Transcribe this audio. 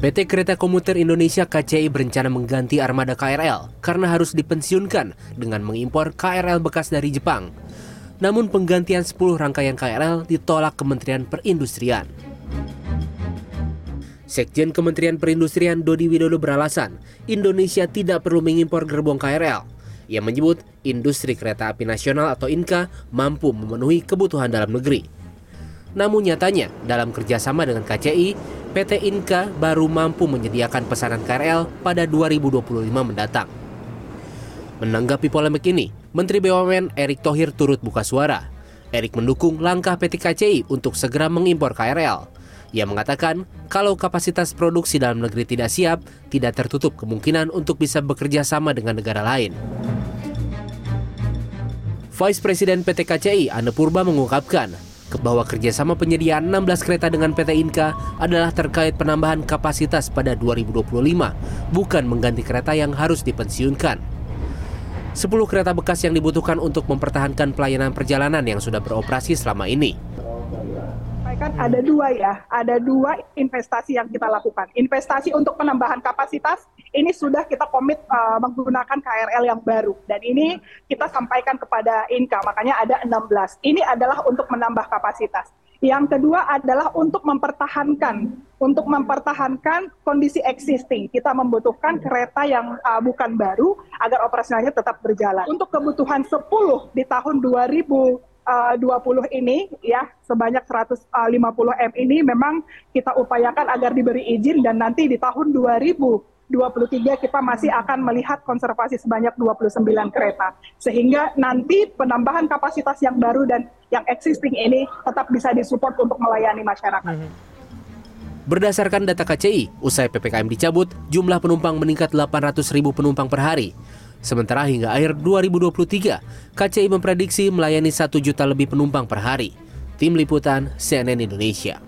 PT Kereta Komuter Indonesia KCI berencana mengganti armada KRL karena harus dipensiunkan dengan mengimpor KRL bekas dari Jepang. Namun penggantian 10 rangkaian KRL ditolak Kementerian Perindustrian. Sekjen Kementerian Perindustrian Dodi Widodo beralasan Indonesia tidak perlu mengimpor gerbong KRL. Ia menyebut industri kereta api nasional atau INKA mampu memenuhi kebutuhan dalam negeri. Namun nyatanya, dalam kerjasama dengan KCI, PT Inka baru mampu menyediakan pesanan KRL pada 2025 mendatang. Menanggapi polemik ini, Menteri BUMN Erick Thohir turut buka suara. Erick mendukung langkah PT KCI untuk segera mengimpor KRL. Ia mengatakan, kalau kapasitas produksi dalam negeri tidak siap, tidak tertutup kemungkinan untuk bisa bekerja sama dengan negara lain. Vice Presiden PT KCI, Ane Purba mengungkapkan, bahwa kerjasama penyediaan 16 kereta dengan PT Inka adalah terkait penambahan kapasitas pada 2025, bukan mengganti kereta yang harus dipensiunkan. 10 kereta bekas yang dibutuhkan untuk mempertahankan pelayanan perjalanan yang sudah beroperasi selama ini kan ada dua ya, ada dua investasi yang kita lakukan. Investasi untuk penambahan kapasitas ini sudah kita komit uh, menggunakan KRL yang baru dan ini kita sampaikan kepada Inka, makanya ada 16. Ini adalah untuk menambah kapasitas. Yang kedua adalah untuk mempertahankan, untuk mempertahankan kondisi existing. Kita membutuhkan kereta yang uh, bukan baru agar operasionalnya tetap berjalan. Untuk kebutuhan 10 di tahun 2000 20 ini ya sebanyak 150 M ini memang kita upayakan agar diberi izin dan nanti di tahun 2023 kita masih akan melihat konservasi sebanyak 29 kereta sehingga nanti penambahan kapasitas yang baru dan yang existing ini tetap bisa disupport untuk melayani masyarakat. Mhm. Berdasarkan data KCI, usai PPKM dicabut, jumlah penumpang meningkat 800 ribu penumpang per hari. Sementara hingga akhir 2023, KCI memprediksi melayani 1 juta lebih penumpang per hari. Tim Liputan CNN Indonesia.